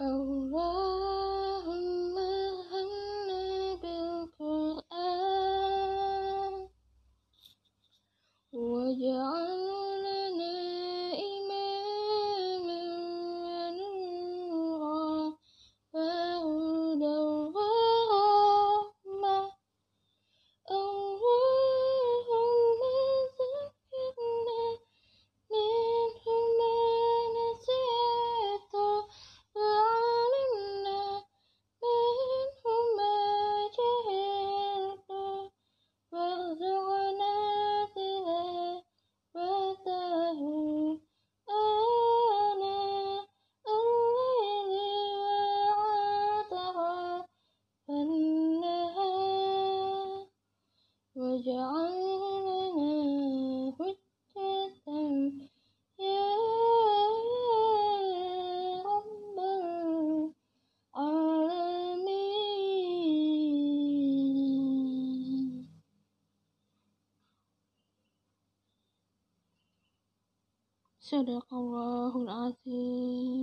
اللهم ارحمنا بالقرآن واجعل واجعل لنا حجة يا رب العالمين. صدق الله العظيم.